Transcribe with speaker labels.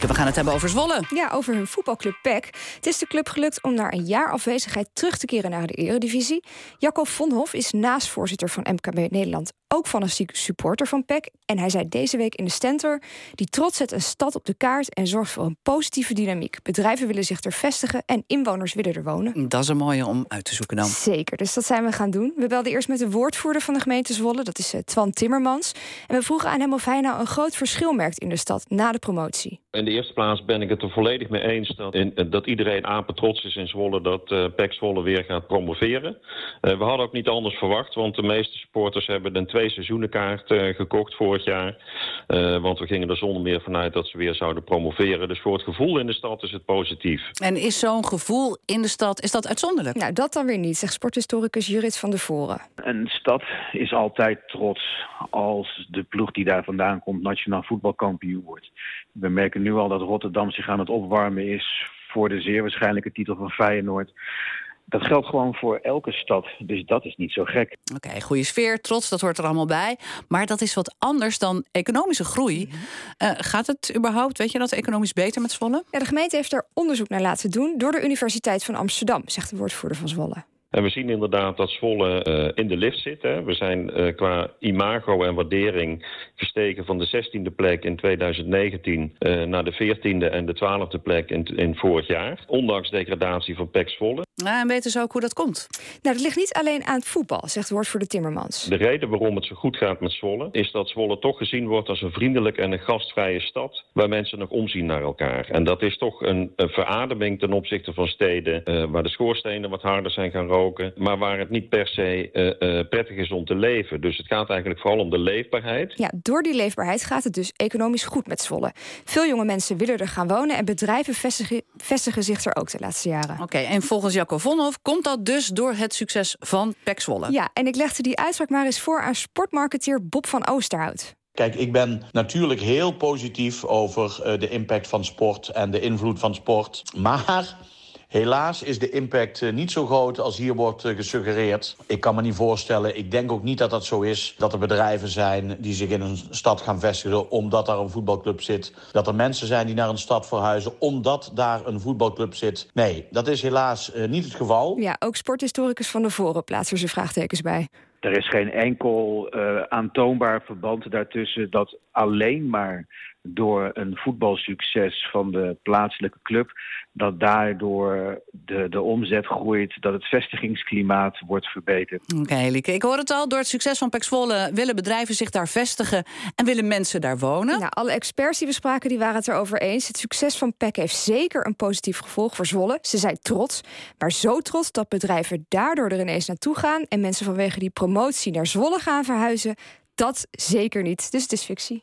Speaker 1: We gaan het hebben over Zwolle.
Speaker 2: Ja, over hun voetbalclub PEC. Het is de club gelukt om na een jaar afwezigheid terug te keren naar de eredivisie. Jacob Vonhof is naast voorzitter van MKB Nederland ook fanatiek supporter van PEC. En hij zei deze week in de Stentor... die trots zet een stad op de kaart en zorgt voor een positieve dynamiek. Bedrijven willen zich er vestigen en inwoners willen er wonen.
Speaker 1: Dat is een mooie om uit te zoeken dan.
Speaker 2: Zeker, dus dat zijn we gaan doen. We belden eerst met de woordvoerder van de gemeente Zwolle, dat is uh, Twan Timmermans. En we vroegen aan hem of hij nou een groot verschil merkt in de stad na de promotie.
Speaker 3: In de eerste plaats ben ik het er volledig mee eens dat, in, dat iedereen apen trots is in Zwolle dat uh, PEC Zwolle weer gaat promoveren. Uh, we hadden ook niet anders verwacht, want de meeste supporters hebben een twee seizoenenkaart uh, gekocht vorig jaar. want we gingen er zonder meer vanuit dat ze weer zouden promoveren. Dus voor het gevoel in de stad is het positief.
Speaker 1: En is zo'n gevoel in de stad, is dat uitzonderlijk?
Speaker 2: Nou, dat dan weer niet, zegt sporthistoricus Jurit van der Voren.
Speaker 4: Een stad is altijd trots als de ploeg die daar vandaan komt nationaal voetbalkampioen wordt. We merken nu al dat Rotterdam zich aan het opwarmen is voor de zeer waarschijnlijke titel van Feyenoord. Dat geldt gewoon voor elke stad, dus dat is niet zo gek.
Speaker 1: Oké, okay, goede sfeer, trots, dat hoort er allemaal bij. Maar dat is wat anders dan economische groei. Uh, gaat het überhaupt, weet je dat, economisch beter met Zwolle?
Speaker 2: Ja, de gemeente heeft er onderzoek naar laten doen door de Universiteit van Amsterdam, zegt de woordvoerder van Zwolle.
Speaker 3: En we zien inderdaad dat Zwolle uh, in de lift zit. Hè. We zijn uh, qua imago en waardering gestegen van de 16e plek in 2019 uh, naar de 14e en de 12e plek in, in vorig jaar. Ondanks degradatie van PEC Zwolle.
Speaker 1: Ja, en weten ze ook hoe dat komt?
Speaker 2: Nou, dat ligt niet alleen aan het voetbal, zegt het woord voor de Timmermans.
Speaker 3: De reden waarom het zo goed gaat met Zwolle... is dat Zwolle toch gezien wordt als een vriendelijke en een gastvrije stad... waar mensen nog omzien naar elkaar. En dat is toch een, een verademing ten opzichte van steden... waar de schoorstenen wat harder zijn gaan roken... maar waar het niet per se uh, uh, prettig is om te leven. Dus het gaat eigenlijk vooral om de leefbaarheid.
Speaker 2: Ja, door die leefbaarheid gaat het dus economisch goed met Zwolle. Veel jonge mensen willen er gaan wonen... en bedrijven vestigen, vestigen zich er ook de laatste jaren.
Speaker 1: Oké, okay, en volgens Jacco Vonhoff komt dat dus door het succes van PEC Zwolle.
Speaker 2: Ja, en ik legde die uitspraak maar eens voor aan sportmarketeer Bob van Oosterhout.
Speaker 5: Kijk, ik ben natuurlijk heel positief over uh, de impact van sport en de invloed van sport. Maar helaas is de impact uh, niet zo groot als hier wordt uh, gesuggereerd. Ik kan me niet voorstellen, ik denk ook niet dat dat zo is... dat er bedrijven zijn die zich in een stad gaan vestigen omdat daar een voetbalclub zit. Dat er mensen zijn die naar een stad verhuizen omdat daar een voetbalclub zit. Nee, dat is helaas uh, niet het geval.
Speaker 2: Ja, ook sporthistoricus van de Voren plaatst er zijn vraagtekens bij.
Speaker 4: Er is geen enkel uh, aantoonbaar verband daartussen dat alleen maar door een voetbalsucces van de plaatselijke club, dat daardoor de, de omzet groeit, dat het vestigingsklimaat wordt verbeterd.
Speaker 1: Oké, okay, Lieke, ik hoor het al. Door het succes van Pek Zwolle willen bedrijven zich daar vestigen en willen mensen daar wonen.
Speaker 2: Nou, alle experts die we spraken, die waren het erover eens. Het succes van Pek heeft zeker een positief gevolg voor Zwolle. Ze zijn trots, maar zo trots dat bedrijven daardoor er ineens naartoe gaan en mensen vanwege die promotie naar Zwolle gaan verhuizen. Dat zeker niet. Dus het is fictie.